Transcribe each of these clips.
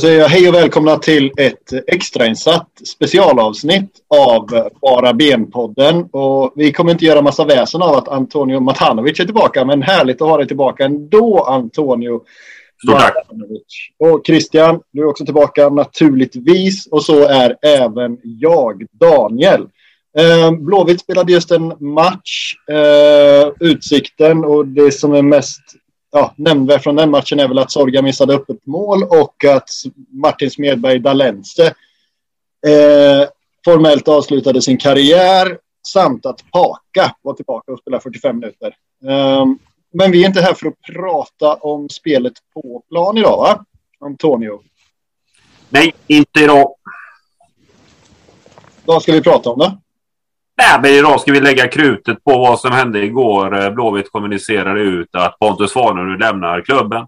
Säger jag hej och välkomna till ett extrainsatt specialavsnitt av Bara Ben-podden. Och vi kommer inte göra massa väsen av att Antonio Matanovic är tillbaka, men härligt att ha dig tillbaka ändå, Antonio. Tack. Och Christian, du är också tillbaka naturligtvis. Och så är även jag, Daniel. Eh, Blåvitt spelade just en match, eh, Utsikten, och det som är mest ja, nämnvärt från den matchen är väl att Sorga missade upp ett mål och att Martin Smedberg Dalense eh, formellt avslutade sin karriär samt att Paka var tillbaka och spelade 45 minuter. Um, men vi är inte här för att prata om spelet på plan idag, va? Antonio? Nej, inte idag. Vad ska vi prata om då? Nej, men idag ska vi lägga krutet på vad som hände igår. Eh, Blåvitt kommunicerade ut att Pontus Farnerud lämnar klubben.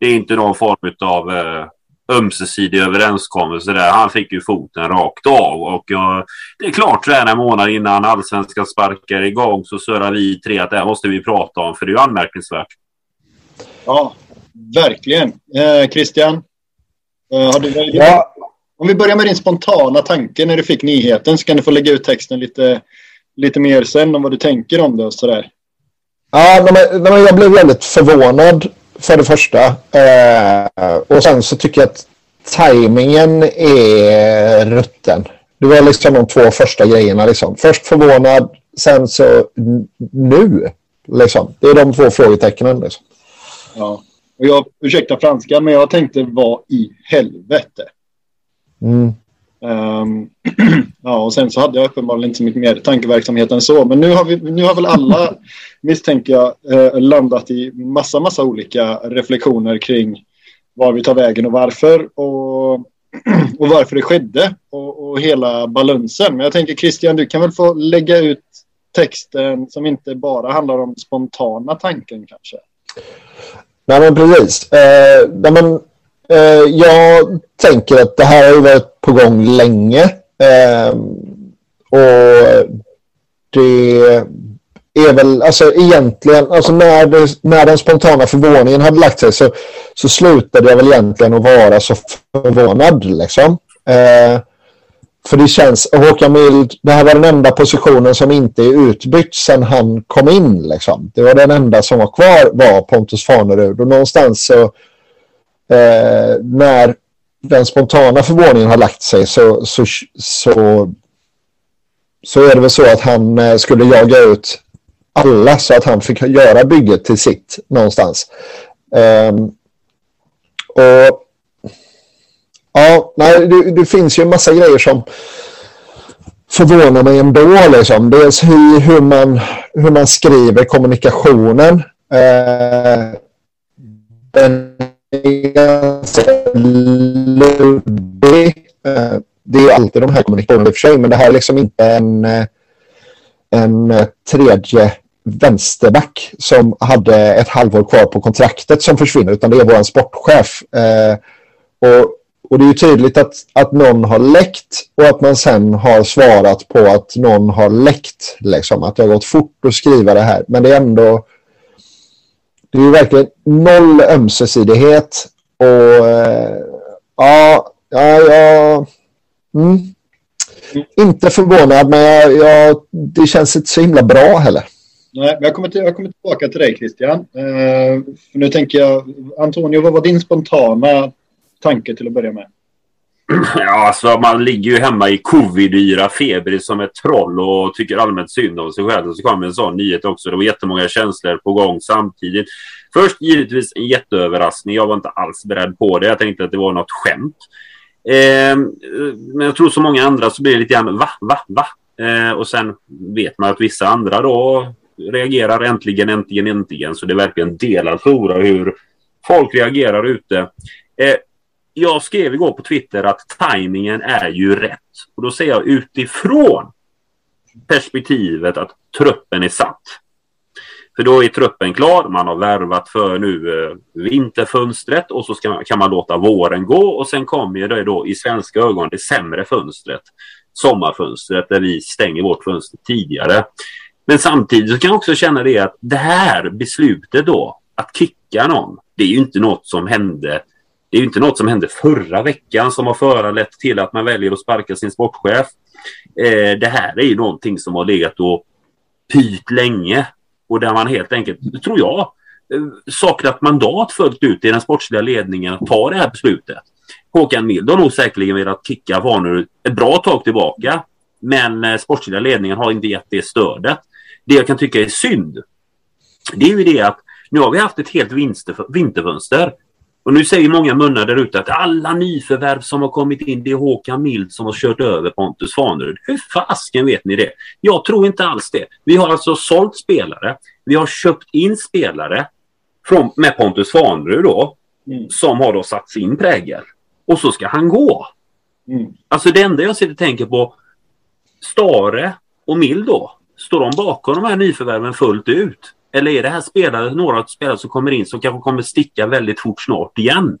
Det är inte någon form av eh, ömsesidig överenskommelse där. Han fick ju foten rakt av. Och uh, det är klart så här en månad innan allsvenskan sparkar igång så surrar vi tre att det här måste vi prata om för det är ju anmärkningsvärt. Ja, verkligen. Eh, Christian? Eh, har du ja. Om vi börjar med din spontana tanke när du fick nyheten så kan du få lägga ut texten lite, lite mer sen om vad du tänker om det och sådär. Ja, men, men jag blev väldigt förvånad för det första. Eh, och sen så tycker jag att tajmingen är rutten. Det var liksom de två första grejerna. Liksom. Först förvånad, sen så nu. Liksom. Det är de två frågetecknen. Liksom. Ja, och jag ursäkta franska, men jag tänkte vad i helvete. Mm. Um, ja, och sen så hade jag uppenbarligen inte mycket mer tankeverksamhet än så. Men nu har, vi, nu har väl alla, misstänker jag, eh, landat i massa, massa olika reflektioner kring var vi tar vägen och varför. Och, och varför det skedde. Och, och hela balansen. Men jag tänker Christian, du kan väl få lägga ut texten som inte bara handlar om spontana tanken kanske. Nej men precis. Eh, nej, men Eh, jag tänker att det här har varit på gång länge. Eh, och det är väl, alltså egentligen, alltså när, det, när den spontana förvåningen hade lagt sig så, så slutade jag väl egentligen att vara så förvånad liksom. Eh, för det känns, Håkan Mild, det här var den enda positionen som inte är utbytt sedan han kom in liksom. Det var den enda som var kvar var Pontus Farnerud och någonstans så eh, när den spontana förvåningen har lagt sig så, så, så, så är det väl så att han eh, skulle jaga ut alla så att han fick göra bygget till sitt någonstans. Eh, och Ja, nej, det, det, finns ju en massa grejer som förvånar mig ändå. Liksom. Dels hur, hur, man, hur man skriver kommunikationen. Eh, den ganska luddig. Det är alltid de här kommunikationerna i och för sig, men det här är liksom inte en, en tredje vänsterback som hade ett halvår kvar på kontraktet som försvinner, utan det är vår sportchef. Eh, och, och det är ju tydligt att, att någon har läckt och att man sen har svarat på att någon har läckt. Liksom, att det har gått fort att skriva det här. Men det är ändå det är ju verkligen noll ömsesidighet och eh, ja, ja, ja mm. inte förvånad men jag, jag, det känns inte så himla bra heller. Nej, men jag kommer, till, jag kommer tillbaka till dig Christian. Uh, för nu tänker jag, Antonio, vad var din spontana tanke till att börja med? Ja, alltså man ligger ju hemma i covid-yra feber som ett troll och tycker allmänt synd om sig själv. Och så kommer en sån nyhet också. Det var jättemånga känslor på gång samtidigt. Först givetvis en jätteöverraskning. Jag var inte alls beredd på det. Jag tänkte att det var något skämt. Eh, men jag tror som många andra så blir det lite grann va, va, va? Eh, och sen vet man att vissa andra då reagerar äntligen, äntligen, äntligen. Så det är verkligen delad flora hur folk reagerar ute. Eh, jag skrev igår på Twitter att tajmingen är ju rätt. Och då säger jag utifrån perspektivet att truppen är satt. För då är truppen klar, man har värvat för nu eh, vinterfönstret och så ska, kan man låta våren gå och sen kommer det då i svenska ögon det sämre fönstret, sommarfönstret där vi stänger vårt fönster tidigare. Men samtidigt så kan jag också känna det att det här beslutet då, att kicka någon, det är ju inte något som hände det är ju inte något som hände förra veckan som har föranlett till att man väljer att sparka sin sportchef. Eh, det här är ju någonting som har legat och pyrt länge och där man helt enkelt, tror jag, eh, saknat mandat fullt ut i den sportsliga ledningen att ta det här beslutet. Håkan Mild har nog säkerligen velat kicka Vanur ett bra tag tillbaka. Men eh, sportsliga ledningen har inte gett det stödet. Det jag kan tycka är synd, det är ju det att nu har vi haft ett helt vinterfönster. Och nu säger många munnar där ute att alla nyförvärv som har kommit in, det är Håkan Mild som har kört över Pontus Fanerud. Hur fasken vet ni det? Jag tror inte alls det. Vi har alltså sålt spelare. Vi har köpt in spelare från, med Pontus Fanerud då, mm. som har då satt sin prägel. Och så ska han gå. Mm. Alltså det enda jag sitter och tänker på, Stare och Mild då, står de bakom de här nyförvärven fullt ut? Eller är det här spelare, några spelare som kommer in som kanske kommer sticka väldigt fort snart igen?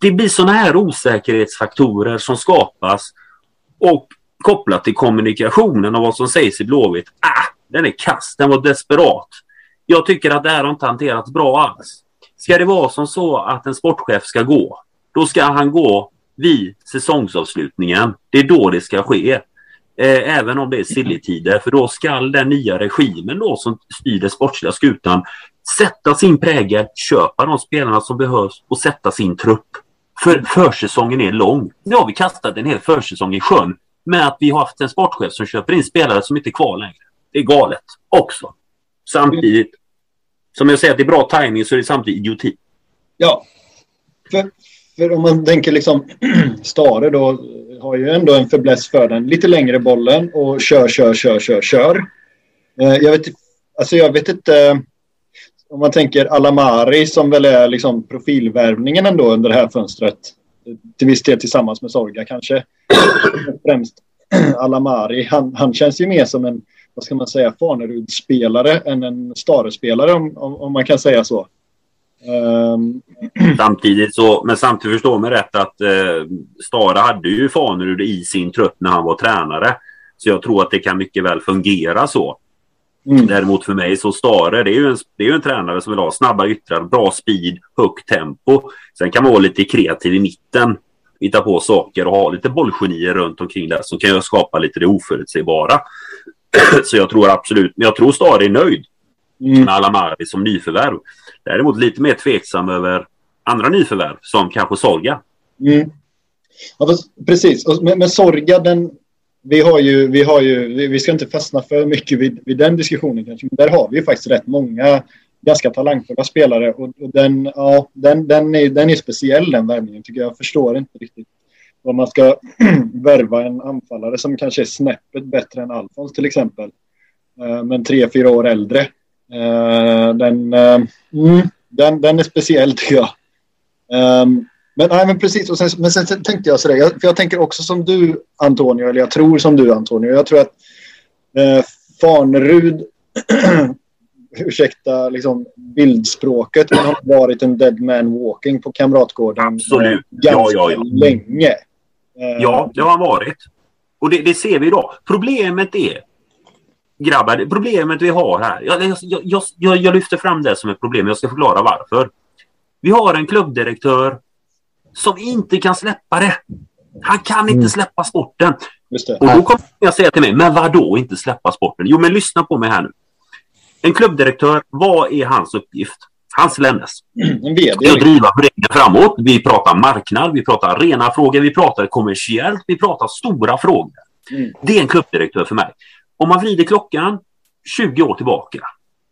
Det blir sådana här osäkerhetsfaktorer som skapas och kopplat till kommunikationen och vad som sägs i Blåvitt. Ah, den är kass, den var desperat. Jag tycker att det här har inte hanterats bra alls. Ska det vara som så att en sportchef ska gå, då ska han gå vid säsongsavslutningen. Det är då det ska ske. Eh, även om det är silletider, för då ska den nya regimen då som styr den sportsliga skutan sätta sin prägel, köpa de spelarna som behövs och sätta sin trupp. För försäsongen är lång. Nu har vi kastat en hel försäsong i sjön med att vi har haft en sportchef som köper in spelare som inte är kvar längre. Det är galet också. Samtidigt, som jag säger att det är bra timing så är det samtidigt idioti. Ja, för, för om man tänker liksom Stare då har ju ändå en förbläss för den lite längre bollen och kör, kör, kör, kör, kör. Eh, jag vet, alltså jag vet inte om man tänker Alamari som väl är liksom profilvärvningen ändå under det här fönstret. Till viss del tillsammans med Sorga kanske. Främst Alamari. Han, han känns ju mer som en, vad ska man säga, Fanerud-spelare än en Stare-spelare om, om, om man kan säga så. Um... Samtidigt så, men samtidigt förstår man rätt att eh, Stara hade ju Fanerud i sin trupp när han var tränare. Så jag tror att det kan mycket väl fungera så. Mm. Däremot för mig så Stare, det är ju en, det är en tränare som vill ha snabba yttrar, bra speed, högt tempo. Sen kan man vara lite kreativ i mitten, hitta på saker och ha lite bollgenier runt omkring där som kan skapa lite det oförutsägbara. så jag tror absolut, men jag tror Stare är nöjd mm. med Alamari som nyförvärv. Däremot lite mer tveksam över andra nyförvärv som kanske Sorga. Mm. Ja, precis, men, men Sorga den, vi har ju, vi har ju, vi ska inte fastna för mycket vid, vid den diskussionen kanske, men där har vi ju faktiskt rätt många ganska talangfulla spelare och, och den, ja, den, den, är, den är speciell den värvningen tycker jag. Jag förstår inte riktigt vad man ska värva en anfallare som kanske är snäppet bättre än Alfons till exempel. Eh, men tre, fyra år äldre. Den, uh, mm, den, den är speciell tycker jag. Um, men, nej, men precis, och sen, men sen tänkte jag sådär, jag, för jag tänker också som du Antonio, eller jag tror som du Antonio. Jag tror att uh, Farnerud, ursäkta liksom, bildspråket, men har varit en dead man walking på Kamratgården Absolut. ganska ja, ja, ja. länge. Ja, det har han varit. Och det, det ser vi idag. Problemet är grabbar, problemet vi har här. Jag, jag, jag, jag, lyfter fram det som ett problem. Jag ska förklara varför. Vi har en klubbdirektör som inte kan släppa det. Han kan inte mm. släppa sporten. Och då kommer jag säga till mig, men vad då inte släppa sporten? Jo, men lyssna på mig här nu. En klubbdirektör, vad är hans uppgift? Hans. Mm, det är att driva föreningen framåt. Vi pratar marknad, vi pratar rena frågor, vi pratar kommersiellt, vi pratar stora frågor. Mm. Det är en klubbdirektör för mig. Om man vrider klockan 20 år tillbaka,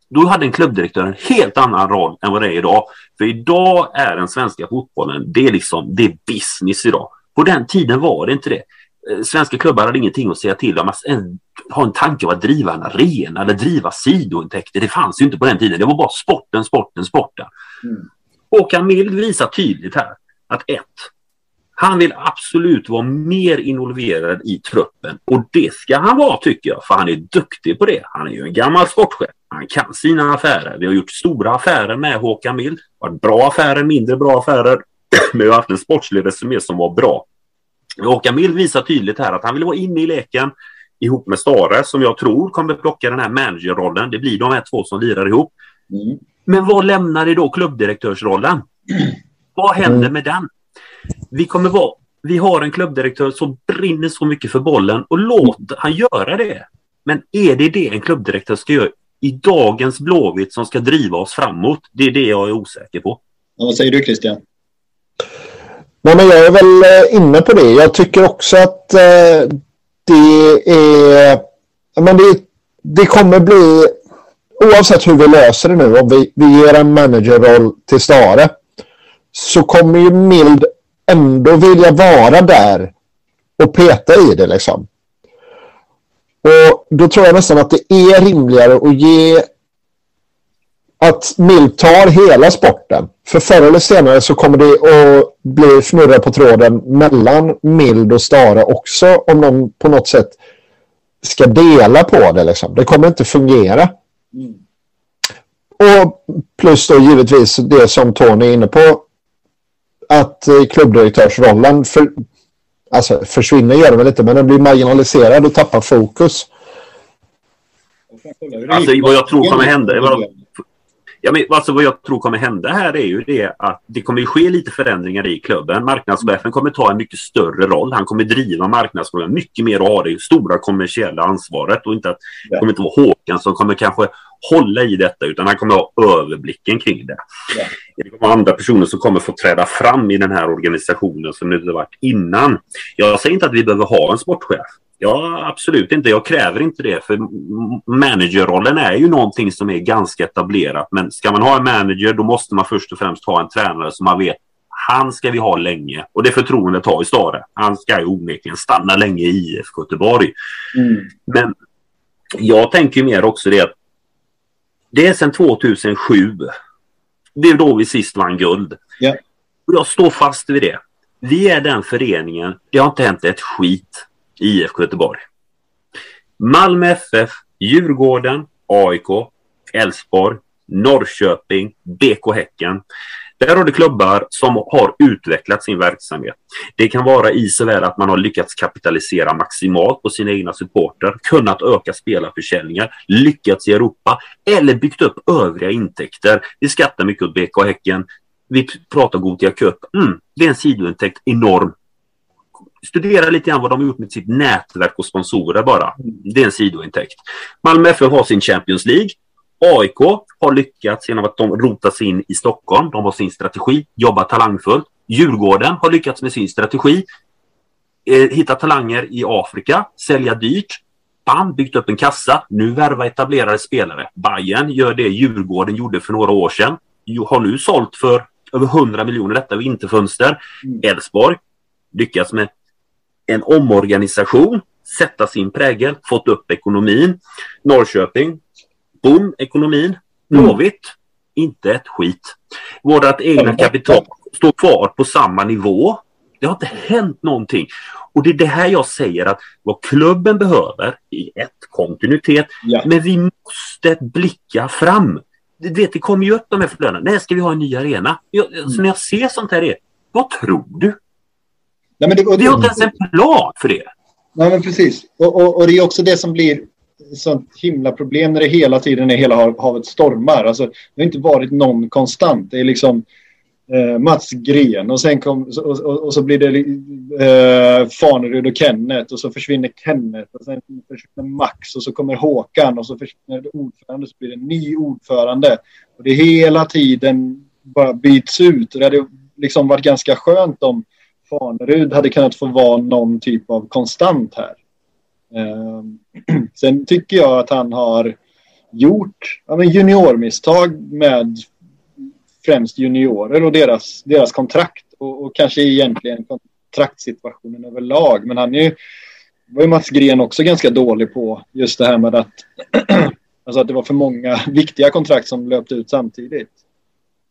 då hade en klubbdirektör en helt annan roll än vad det är idag. För idag är den svenska fotbollen, det är liksom, det är business idag. På den tiden var det inte det. Eh, svenska klubbar hade ingenting att säga till om att ha en tanke om att driva en arena eller driva sidointäkter. Det fanns ju inte på den tiden. Det var bara sporten, sporten, sporten. Mm. Håkan Mild visar tydligt här att ett, han vill absolut vara mer involverad i truppen och det ska han vara tycker jag, för han är duktig på det. Han är ju en gammal sportchef. Han kan sina affärer. Vi har gjort stora affärer med Håkan Mild. Varit bra affärer, mindre bra affärer. Men vi har haft en sportslig resumé som var bra. Håkan Mild visar tydligt här att han vill vara inne i leken ihop med Stare som jag tror kommer plocka den här managerrollen. Det blir de här två som lirar ihop. Mm. Men vad lämnar det då klubbdirektörsrollen? Vad händer mm. med den? Vi kommer vara vi har en klubbdirektör som brinner så mycket för bollen och låt han göra det. Men är det det en klubbdirektör ska göra i dagens Blåvitt som ska driva oss framåt? Det är det jag är osäker på. vad säger du Christian? Nej, men jag är väl eh, inne på det. Jag tycker också att eh, det är... Men det, det kommer bli... Oavsett hur vi löser det nu, om vi, vi ger en managerroll till Stare, så kommer ju Mild ändå vilja vara där och peta i det liksom. Och då tror jag nästan att det är rimligare att ge att Mild tar hela sporten. För förr eller senare så kommer det att bli fnurra på tråden mellan Mild och Stare också om de på något sätt ska dela på det. Liksom. Det kommer inte fungera. Mm. Och plus då givetvis det som Tony är inne på att eh, klubbdirektörsrollen för, alltså, försvinner gör den väl inte, men den blir marginaliserad och tappar fokus. Alltså vad jag tror kommer hända, Ja, men alltså vad jag tror kommer hända här är ju det att det kommer ske lite förändringar i klubben. Marknadschefen kommer ta en mycket större roll. Han kommer driva marknadsfrågan mycket mer och ha det stora kommersiella ansvaret och inte att det kommer inte vara Håkan som kommer kanske hålla i detta utan han kommer ha överblicken kring det. Ja. Det kommer andra personer som kommer få träda fram i den här organisationen som det inte varit innan. Jag säger inte att vi behöver ha en sportchef. Ja, absolut inte. Jag kräver inte det. För managerrollen är ju någonting som är ganska etablerat. Men ska man ha en manager då måste man först och främst ha en tränare som man vet han ska vi ha länge och det förtroendet har ju Stare. Han ska ju onekligen stanna länge i IFK Göteborg. Mm. Men jag tänker mer också det att det är sedan 2007. Det är då vi sist vann guld. Yeah. Jag står fast vid det. Vi är den föreningen. Det har inte hänt ett skit IFK Göteborg. Malmö FF, Djurgården, AIK, Elfsborg, Norrköping, BK Häcken. Där har du klubbar som har utvecklat sin verksamhet. Det kan vara i såväl att man har lyckats kapitalisera maximalt på sina egna supporter, kunnat öka spelarförsäljningar, lyckats i Europa eller byggt upp övriga intäkter. Vi skattar mycket åt BK Häcken. Vi pratar Gothia Cup. Mm, det är en sidointäkt enorm studera lite grann vad de har gjort med sitt nätverk och sponsorer bara. Det är en sidointäkt. Malmö FF har sin Champions League. AIK har lyckats genom att de rotat sig in i Stockholm. De har sin strategi, jobbar talangfullt. Djurgården har lyckats med sin strategi. Eh, hitta talanger i Afrika, sälja dyrt. Bam, byggt upp en kassa. Nu värva etablerade spelare. Bayern gör det Djurgården gjorde för några år sedan. Har nu sålt för över 100 miljoner detta vinterfönster. Mm. Elfsborg lyckas med en omorganisation, sätta sin prägel, fått upp ekonomin. Norrköping, boom, ekonomin. Blåvitt, mm. inte ett skit. Vårt egna kapital står kvar på samma nivå. Det har inte hänt någonting. Och det är det här jag säger att vad klubben behöver i ett kontinuitet. Ja. Men vi måste blicka fram. Du vet, det kommer ju upp de här flödena. När ska vi ha en ny arena? Jag, mm. Så när jag ser sånt här, är, vad tror du? Nej, men det, vi har inte ens en plan för det. Nej, men precis. Och, och, och, det är också det som blir sånt himla problem när det hela tiden är hela havet stormar. Alltså, det har inte varit någon konstant. Det är liksom eh, Mats Gren och sen kom, och, och, och så blir det eh, Fanerud och Kenneth och så försvinner Kenneth och sen försvinner Max och så kommer Håkan och så försvinner ordförande och så blir det en ny ordförande. Och det hela tiden bara byts ut och det hade liksom varit ganska skönt om Farnerud hade kunnat få vara någon typ av konstant här. Ehm, sen tycker jag att han har gjort ja, men juniormisstag med främst juniorer och deras, deras kontrakt och, och kanske egentligen kontraktsituationen överlag. Men han är ju, var ju Mats Gren också ganska dålig på just det här med att, alltså att det var för många viktiga kontrakt som löpte ut samtidigt.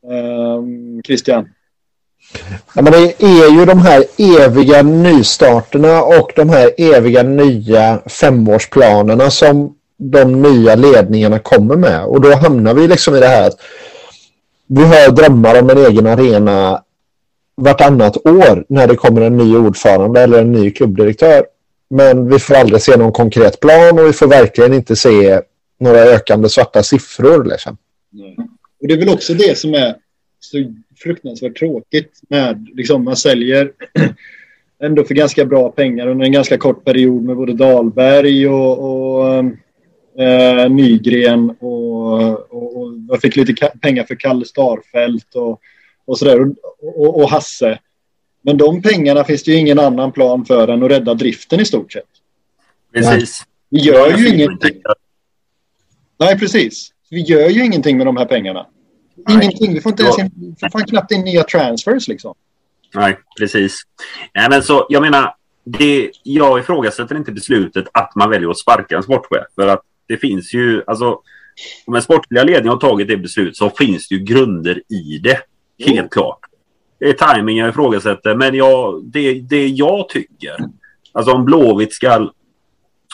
Um, Christian? Ja, men det är ju de här eviga nystarterna och de här eviga nya femårsplanerna som de nya ledningarna kommer med. Och då hamnar vi liksom i det här att vi har drömmar om en egen arena vartannat år när det kommer en ny ordförande eller en ny klubbdirektör. Men vi får aldrig se någon konkret plan och vi får verkligen inte se några ökande svarta siffror. Liksom. Och det är väl också det som är så fruktansvärt tråkigt med, liksom man säljer ändå för ganska bra pengar under en ganska kort period med både Dahlberg och, och eh, Nygren och, och, och jag fick lite pengar för Kalle Starfelt och, och sådär och, och, Hasse. Men de pengarna finns det ju ingen annan plan för än att rädda driften i stort sett. Precis. Vi gör ju ingenting. Nej, precis. Vi gör ju ingenting med de här pengarna. Ingenting. Vi får inte ens in, får fan knappt in nya transfers liksom. Nej, precis. Nej, men så, jag menar, det, jag ifrågasätter inte beslutet att man väljer att sparka en sportchef. För att det finns ju, alltså, om en sportliga ledning har tagit det beslutet så finns det ju grunder i det. Helt mm. klart. Det är tajming jag ifrågasätter, men jag, det, det jag tycker, alltså om Blåvitt ska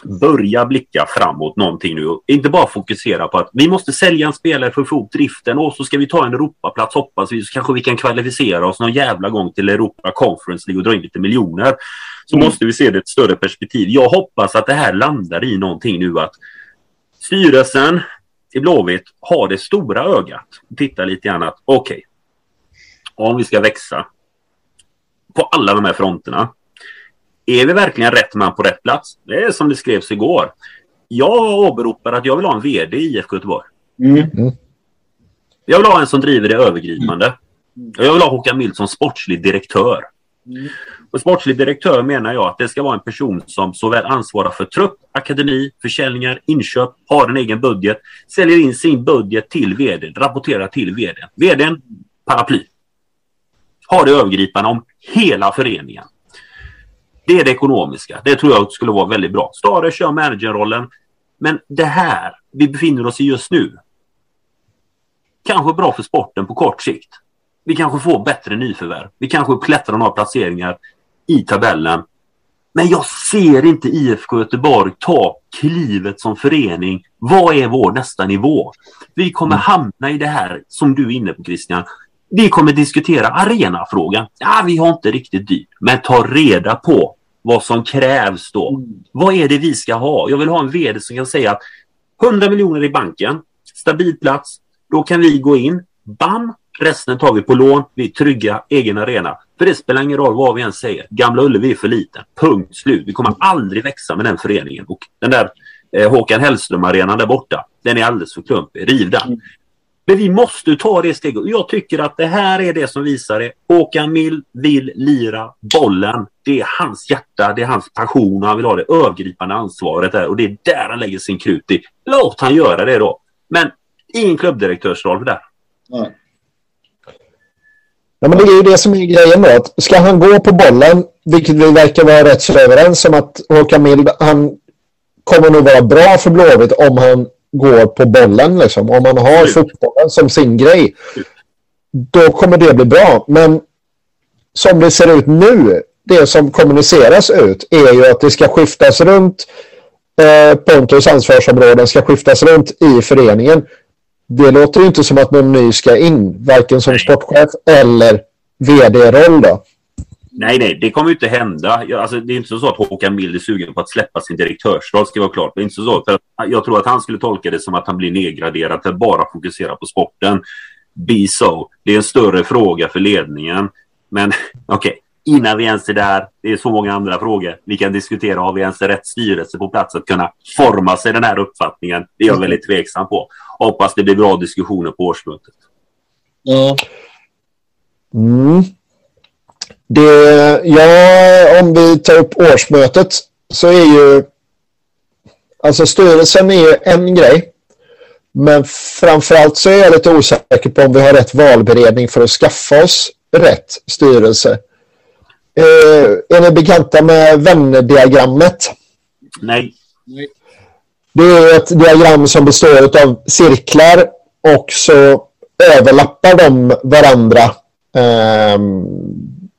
börja blicka framåt någonting nu. Inte bara fokusera på att vi måste sälja en spelare för att få ihop driften och så ska vi ta en Europaplats hoppas vi så kanske vi kan kvalificera oss någon jävla gång till Europa Conference League och dra in lite miljoner. Så mm. måste vi se det i ett större perspektiv. Jag hoppas att det här landar i någonting nu att styrelsen i Blåvitt har det stora ögat. Titta lite grann att okej, okay, om vi ska växa på alla de här fronterna är vi verkligen rätt man på rätt plats? Det är som det skrevs igår. Jag åberopar att jag vill ha en VD i IFK Göteborg. Mm. mm. Jag vill ha en som driver det övergripande. Mm. Jag vill ha Håkan Mild som sportslig direktör. Mm. Och sportslig direktör menar jag att det ska vara en person som såväl ansvarar för trupp, akademi, försäljningar, inköp, har en egen budget, säljer in sin budget till vd, rapporterar till vd. Vdn, paraply. Har det övergripande om hela föreningen. Det är det ekonomiska. Det tror jag skulle vara väldigt bra. Stare kör managerrollen. Men det här vi befinner oss i just nu. Kanske bra för sporten på kort sikt. Vi kanske får bättre nyförvärv. Vi kanske klättrar några placeringar i tabellen. Men jag ser inte IFK Göteborg ta klivet som förening. Vad är vår nästa nivå? Vi kommer mm. hamna i det här som du är inne på Christian. Vi kommer diskutera arenafrågan. Ja, vi har inte riktigt dyrt. Men ta reda på vad som krävs då. Mm. Vad är det vi ska ha? Jag vill ha en vd som kan säga att 100 miljoner i banken, stabil plats, då kan vi gå in, bam, resten tar vi på lån, vi är trygga, egen arena. För det spelar ingen roll vad vi än säger. Gamla Ullevi är för liten. Punkt slut. Vi kommer aldrig växa med den föreningen. Och den där eh, Håkan Hellström-arenan där borta, den är alldeles för klumpig. Riv den. Men vi måste ta det steget. Jag tycker att det här är det som visar det. Håkan Mild vill lira bollen. Det är hans hjärta, det är hans passion och han vill ha det övergripande ansvaret där. Och det är där han lägger sin krut i. Låt han göra det då. Men ingen klubbdirektörsroll där. Nej. Ja, men det är ju det som är grejen då. Att ska han gå på bollen, vilket vi verkar vara rätt så överens om att Håkan Mild, han kommer nog vara bra för Blåvitt om han går på bollen. Liksom. Om man har fotbollen som sin grej, då kommer det bli bra. Men som det ser ut nu, det som kommuniceras ut är ju att det ska skiftas runt eh, Pontus ansvarsområden ska skiftas runt i föreningen. Det låter ju inte som att någon ny ska in, varken som sportchef eller vd-roll. Nej, nej, det kommer ju inte hända. Alltså, det är inte så att Håkan Mild är sugen på att släppa sin direktörsroll, ska vara klart. Det är inte så. För jag tror att han skulle tolka det som att han blir nedgraderad till att bara fokusera på sporten. Be so. Det är en större fråga för ledningen. Men okej, okay. innan vi ens är där, det är så många andra frågor vi kan diskutera. Har vi ens rätt styrelse på plats att kunna forma sig den här uppfattningen? Det är jag väldigt tveksam på. Hoppas det blir bra diskussioner på årsmötet. Ja. Mm. Det, ja, om vi tar upp årsmötet så är ju alltså styrelsen är ju en grej. Men framförallt så är jag lite osäker på om vi har rätt valberedning för att skaffa oss rätt styrelse. Eh, är ni bekanta med vännerdiagrammet? Nej. Det är ett diagram som består av cirklar och så överlappar de varandra. Eh,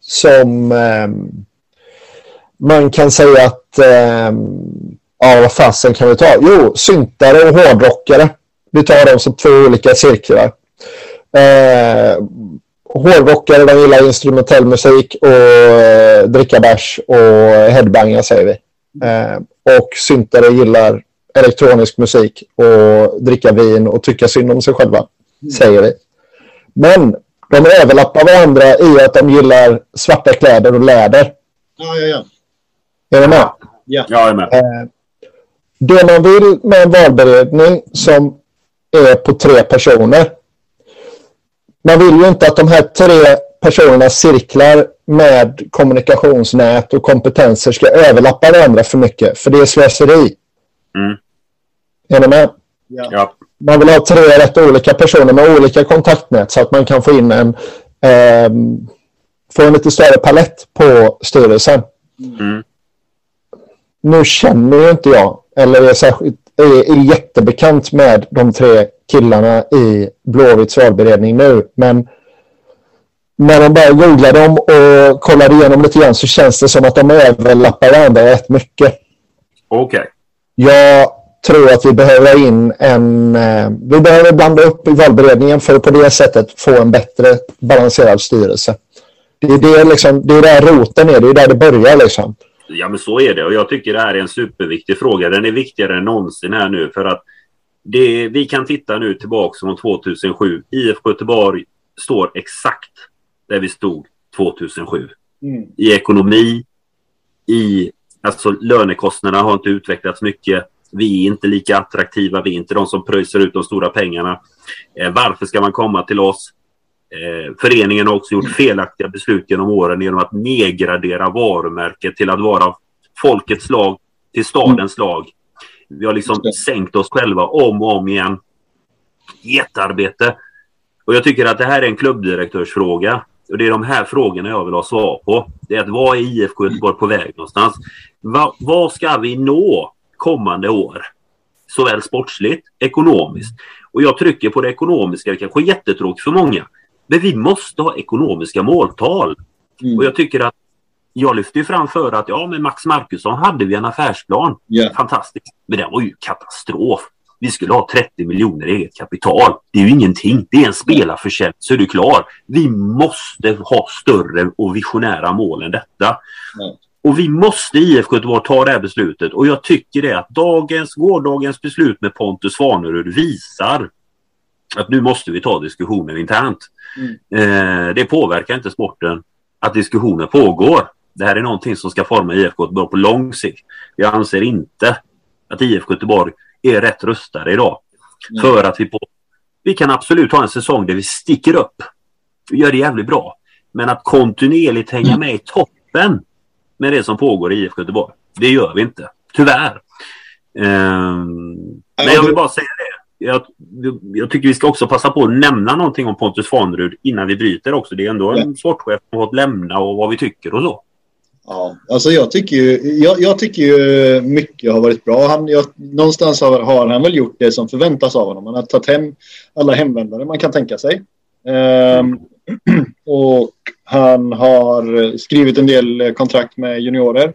som eh, man kan säga att eh, ja, vad fasen kan vi ta? Jo, syntare och hårdrockare. Vi tar dem som två olika cirklar. Eh, hårdrockare de gillar instrumentell musik och eh, dricka bärs och headbanga säger vi. Eh, och syntare gillar elektronisk musik och dricka vin och tycka synd om sig själva, säger vi. Men de överlappar varandra i att de gillar svarta kläder och läder. Ja, ja, ja. Är du med? Ja. Ja, jag är med. Eh, det man vill med en valberedning som är på tre personer. Man vill ju inte att de här tre personerna cirklar med kommunikationsnät och kompetenser ska överlappa varandra för mycket, för det är slöseri. Mm. Är ni med? ja. Man vill ha tre rätt olika personer med olika kontaktnät så att man kan få in en ehm, få en lite större palett på styrelsen. Mm. Nu känner ju inte jag, eller är, särskilt, är, är jättebekant med de tre killarna i Blåvitts valberedning nu, men när man bara googlar dem och kollar igenom lite grann så känns det som att de överlappar varandra rätt mycket. Okej. Jag tror att vi behöver in en... Eh, vi behöver blanda upp i valberedningen för att på det sättet få en bättre balanserad styrelse. Det är, det, liksom, det är där roten är, det är där det börjar liksom. Ja, men så är det. Och jag tycker det här är en superviktig fråga. Den är viktigare än någonsin här nu. För att det, vi kan titta nu tillbaka från 2007. IFK Göteborg står exakt där vi stod 2007. Mm. I ekonomi, i... Alltså lönekostnaderna har inte utvecklats mycket. Vi är inte lika attraktiva. Vi är inte de som pröjsar ut de stora pengarna. Eh, varför ska man komma till oss? Eh, föreningen har också gjort felaktiga beslut genom åren genom att nedgradera varumärket till att vara folkets lag till stadens lag. Vi har liksom sänkt oss själva om och om igen. Jättearbete. Och jag tycker att det här är en klubbdirektörsfråga. Och det är de här frågorna jag vill ha svar på. Det är att vad är IFK Göteborg på väg någonstans? Va, vad ska vi nå kommande år? Såväl sportsligt, ekonomiskt. Och jag trycker på det ekonomiska, det kanske är jättetråkigt för många. Men vi måste ha ekonomiska måltal. Mm. Och jag tycker att jag lyfter ju fram för att ja, med Max Markusson hade vi en affärsplan. Ja. Fantastiskt. Men den var ju katastrof. Vi skulle ha 30 miljoner i eget kapital. Det är ju ingenting. Det är en spelarförsäljning så är du klar. Vi måste ha större och visionära mål än detta. Ja. Och vi måste i IFK Göteborg ta det här beslutet. Och jag tycker det att dagens, gårdagens beslut med Pontus Svanerud visar att nu måste vi ta diskussionen internt. Eh, det påverkar inte sporten att diskussioner pågår. Det här är någonting som ska forma IFK Göteborg på lång sikt. Jag anser inte att IFK Göteborg är rätt rustade idag. Nej. För att vi på... Vi kan absolut ha en säsong där vi sticker upp. Vi gör det jävligt bra. Men att kontinuerligt hänga med i toppen med det som pågår i IFK Göteborg. Det gör vi inte. Tyvärr. Ehm, men jag vill bara säga det. Jag, jag tycker vi ska också passa på att nämna någonting om Pontus Svanerud innan vi bryter också. Det är ändå en sportchef som har fått lämna och vad vi tycker och så. Ja, alltså jag tycker ju, jag, jag tycker ju mycket har varit bra. Han, jag, någonstans har, har han väl gjort det som förväntas av honom. Han har tagit hem alla hemvändare man kan tänka sig. Ehm, och han har skrivit en del eh, kontrakt med juniorer.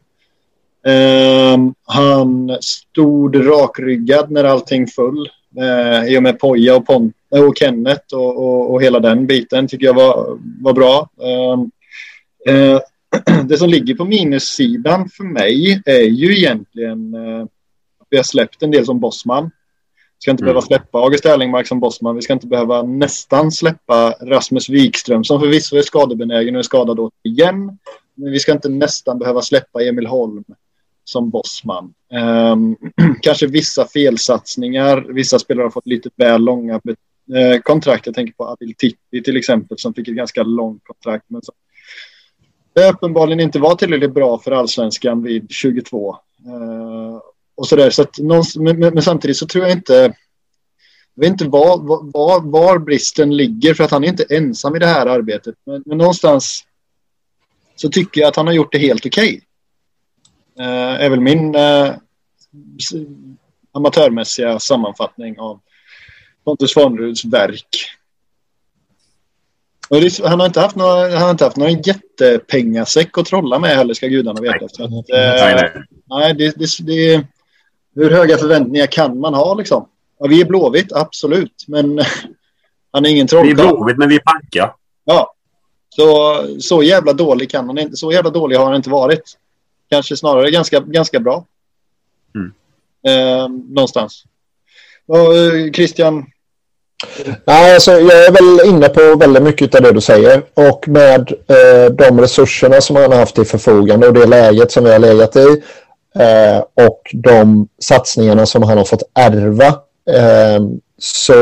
Um, han stod rakryggad när allting föll. Uh, I och med Poja och, Pon- eh, och Kenneth och, och, och hela den biten tycker jag var, var bra. Um, uh, det som ligger på minussidan för mig är ju egentligen uh, att vi har släppt en del som Bosman. Vi ska inte Mm. behöva släppa August Erlingmark som Bosman. Vi ska inte behöva nästan släppa Rasmus Wikström som förvisso är skadebenägen och är skadad åt igen. Men vi ska inte nästan behöva släppa Emil Holm som Bosman. Ehm, kanske vissa felsatsningar. Vissa spelare har fått lite väl långa eh, kontrakt. Jag tänker på Adil Titti till exempel som fick ett ganska långt kontrakt. Men som uppenbarligen inte var tillräckligt bra för allsvenskan vid 22. Eh, och så där. Så någonstans, men, men, samtidigt så tror jag inte jag vet inte var, var, var bristen ligger för att han är inte ensam i det här arbetet. Men, men någonstans så tycker jag att han har gjort det helt okej. Okay. Eh, är väl min eh, amatörmässiga sammanfattning av Pontus Svaneruds verk. Det, han, har inte haft några, han har inte haft några jättepengasäck att trolla med heller ska gudarna veta. Att, eh, Nej, nej. Nej, det, det, det, hur höga förväntningar kan man ha liksom? Ja, vi är Blåvitt, absolut. Men han är ingen Vi är trollkarl. Blåvitt men vi är panka. Ja. Så, så jävla dålig kan han inte. Så jävla dålig har han inte varit. Kanske snarare ganska, ganska bra. Mm. Eh, någonstans. Och, eh, Christian, Nej, alltså, jag är väl inne på väldigt mycket av det du säger och med eh, de resurserna som han har haft i förfogande och det läget som vi har legat i eh, och de satsningarna som han har fått ärva eh, så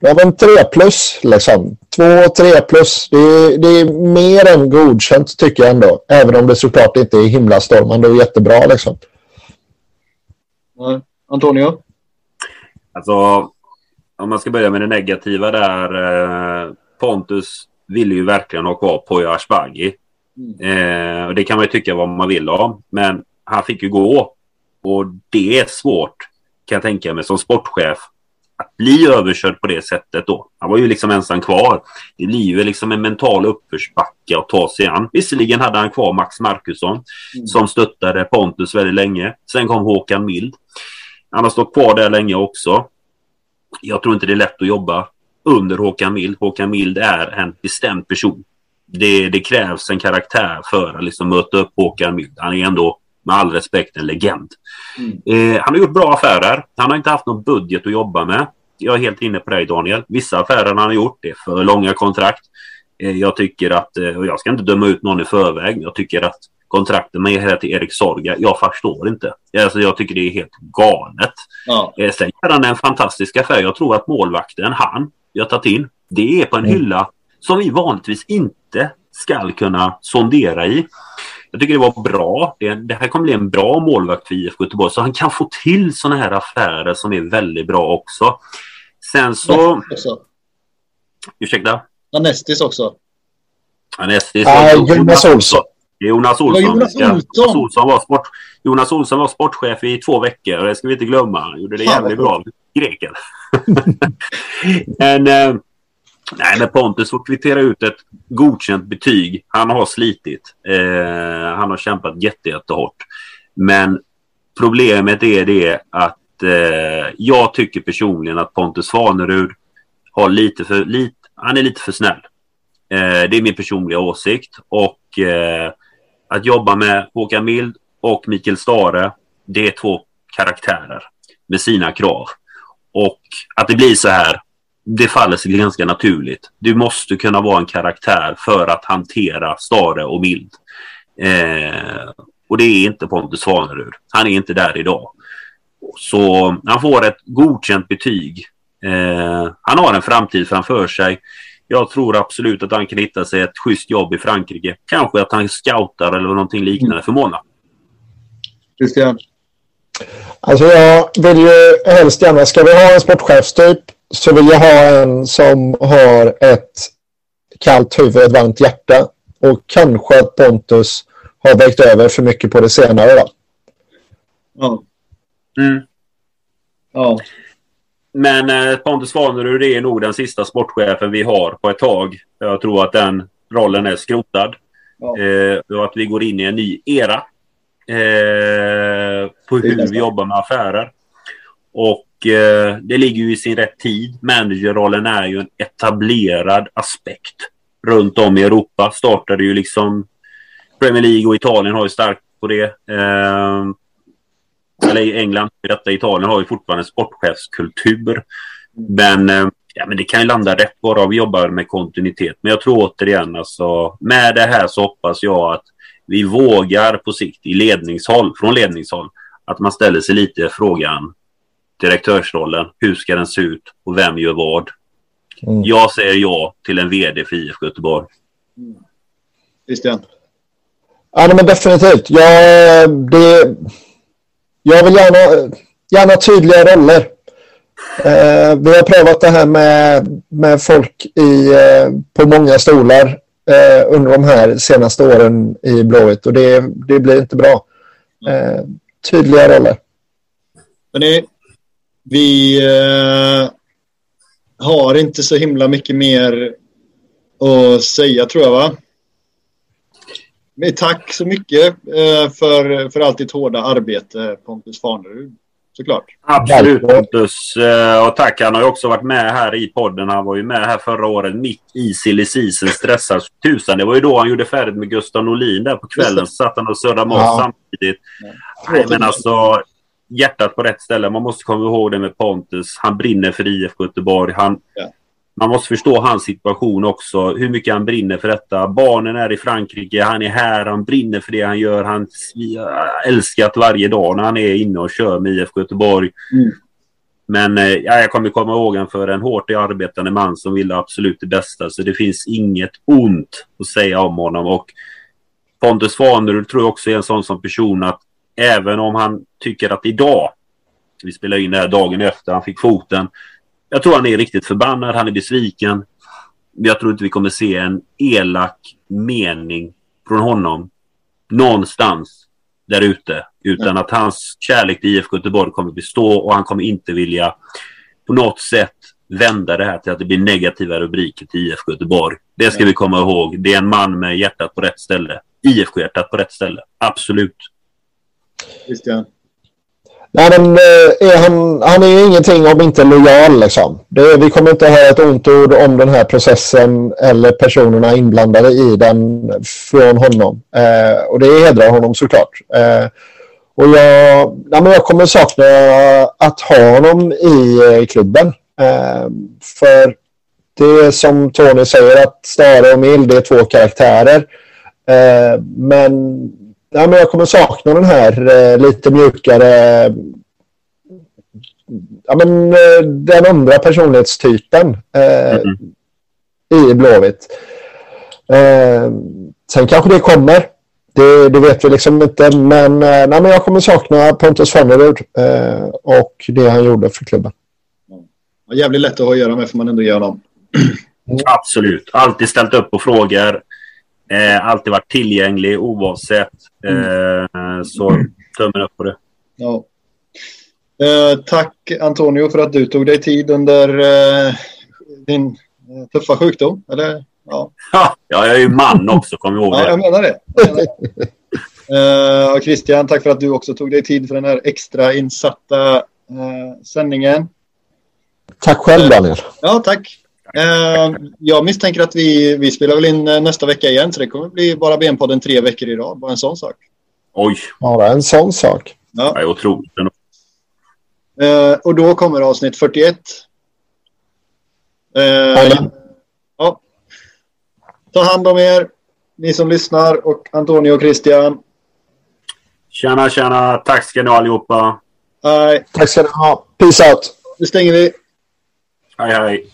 ja, men tre plus liksom. Två, tre plus. Det är, det är mer än godkänt tycker jag ändå. Även om det såklart inte är himlastormande och jättebra liksom. Antonio? Alltså, om man ska börja med det negativa där. Eh, Pontus ville ju verkligen ha kvar Poya Ashbagi. Mm. Eh, och det kan man ju tycka vad man vill om. Men han fick ju gå. Och det är svårt kan jag tänka mig som sportchef att bli överkörd på det sättet då. Han var ju liksom ensam kvar. Det blir ju liksom en mental uppförsbacke att ta sig an. Visserligen hade han kvar Max Markusson mm. som stöttade Pontus väldigt länge. Sen kom Håkan Mild. Han har stått kvar där länge också. Jag tror inte det är lätt att jobba under Håkan Mild. Håkan Mild är en bestämd person. Det, det krävs en karaktär för att liksom möta upp Håkan Mild. Han är ändå med all respekt en legend. Mm. Eh, han har gjort bra affärer. Han har inte haft någon budget att jobba med. Jag är helt inne på dig Daniel. Vissa affärer han har gjort, det är för långa kontrakt. Eh, jag tycker att, eh, och jag ska inte döma ut någon i förväg, jag tycker att kontraktet med här till Erik Sorga, jag förstår inte. Alltså, jag tycker det är helt galet. Ja. Eh, sen gör han en fantastisk affär. Jag tror att målvakten, han, jag tagit in, det är på en mm. hylla som vi vanligtvis inte ska kunna sondera i. Jag tycker det var bra. Det, det här kommer bli en bra målvakt för IFK Göteborg. Så han kan få till sådana här affärer som är väldigt bra också. Sen så... Också. Ursäkta? Anestis också. Anestis. Ah, Jonas Olsson. Jonas Olsson. Jonas Olsson. Jonas Olsson, var sport, Jonas Olsson var sportchef i två veckor och det ska vi inte glömma. Han gjorde det jävligt bra. Greken. Men eh, Nej, men Pontus får kvittera ut ett godkänt betyg. Han har slitit. Eh, han har kämpat jättehårt. Men problemet är det att eh, jag tycker personligen att Pontus Svanerud har lite för, lite, han är lite för snäll. Eh, det är min personliga åsikt. Och eh, att jobba med Håkan Mild och Mikael Stare, det är två karaktärer med sina krav. Och att det blir så här det faller sig ganska naturligt. Du måste kunna vara en karaktär för att hantera Stare och Mild. Eh, och det är inte Pontus Svanerud. Han är inte där idag. Så han får ett godkänt betyg. Eh, han har en framtid framför sig. Jag tror absolut att han kan hitta sig ett schysst jobb i Frankrike. Kanske att han scoutar eller någonting liknande för Mona. Christian? Alltså jag vill ju helst gärna, ska vi ha en sportchefstyp så vill jag ha en som har ett kallt huvud och ett varmt hjärta. Och kanske att Pontus har vägt över för mycket på det senare. Då. Ja. Mm. Ja. Men eh, Pontus Svanerud är nog den sista sportchefen vi har på ett tag. Jag tror att den rollen är skrotad. Ja. Eh, och att vi går in i en ny era. Eh, på hur vi jobbar med affärer. Och eh, det ligger ju i sin rätt tid. Managerrollen är ju en etablerad aspekt runt om i Europa. Startade ju liksom Premier League och Italien har ju starkt på det. Eh, eller England, detta Italien har ju fortfarande en sportchefskultur. Men, eh, ja, men det kan ju landa rätt bara vi jobbar med kontinuitet. Men jag tror återigen alltså med det här så hoppas jag att vi vågar på sikt i ledningshåll, från ledningshåll, att man ställer sig lite frågan direktörsrollen. Hur ska den se ut och vem gör vad? Mm. Jag säger ja till en vd för IFK Göteborg. Mm. Christian? Ja, men definitivt. Jag, det, jag vill gärna, gärna tydliga roller. Eh, vi har prövat det här med, med folk i, eh, på många stolar eh, under de här senaste åren i Blåvitt och det, det blir inte bra. Eh, tydliga roller. Hörrni, vi eh, har inte så himla mycket mer att säga tror jag va? Men tack så mycket eh, för, för allt ditt hårda arbete Pontus Farnerud. Såklart. Absolut Pontus. Eh, och tack. Han har ju också varit med här i podden. Han var ju med här förra året mitt i silly season. Stressad tusan. Det var ju då han gjorde färdigt med Gustav Norlin där på kvällen. Så satt han och surrade med oss ja. samtidigt. Nej, men alltså hjärtat på rätt ställe. Man måste komma ihåg det med Pontus. Han brinner för IFK Göteborg. Han, Ja. Man måste förstå hans situation också. Hur mycket han brinner för detta. Barnen är i Frankrike. Han är här. Han brinner för det han gör. Han har älskat varje dag när han är inne och kör med IFK Göteborg. Mm. Men eh, ja, jag kommer komma ihåg honom för en hårt arbetande man som ville absolut det bästa. Så det finns inget ont att säga om honom. Och Pontus Svanerud tror jag också är en sån som person att även om han tycker att idag, vi spelar in det här dagen efter han fick foten. Jag tror han är riktigt förbannad, han är besviken. Jag tror inte vi kommer se en elak mening från honom någonstans där ute. Utan att hans kärlek till IFK Göteborg kommer bestå och han kommer inte vilja på något sätt vända det här till att det blir negativa rubriker till IFK Göteborg. Det ska vi komma ihåg. Det är en man med hjärtat på rätt ställe. IFK-hjärtat på rätt ställe. Absolut. Christian. Nej, men eh, är han, han är ju ingenting om inte lojal. Liksom. Det, vi kommer inte höra ett ont ord om den här processen eller personerna inblandade i den från honom. Eh, och det hedrar honom såklart. Eh, och jag, nej, men jag kommer sakna att ha honom i eh, klubben. Eh, för det är som Tony säger att Stare och Mild är två karaktärer. Eh, men Ja, men jag kommer sakna den här eh, lite mjukare... Ja, men, eh, den andra personlighetstypen eh, Mm. i Blåvitt. Eh, sen kanske det kommer. Det, det vet vi liksom inte. Men, eh, nej, men jag kommer sakna Pontus Fannerud eh, och det han gjorde för klubben. Ja, jävligt lätt att ha att göra med får man ändå göra dem. Absolut. Alltid ställt upp på frågor. Eh, alltid varit tillgänglig oavsett. Eh, så tummen upp på det. Ja. Eh, tack Antonio för att du tog dig tid under eh, din eh, tuffa sjukdom. Eller? Ja. Ja, jag är ju man också, kom ihåg ja, jag det. menar det. Jag menar det. Eh, och Christian, tack för att du också tog dig tid för den här extra insatta eh, sändningen. Tack själv Daniel. Ja, tack. Eh, jag misstänker att vi, vi spelar väl in eh, nästa vecka igen, så det kommer bli bara benpodden tre veckor i rad. Bara en sån sak. Oj, Bara en sån sak. Ja. det är otroligt. Eh, och då kommer avsnitt 41. Eh, Jajamän. ja. Ta hand om er, ni som lyssnar och Antonio och Christian. Tjena, tjena. Tack ska ni ha allihopa. Hej, Tack ska ni ha. Peace out. nu stänger vi. Hej, hej.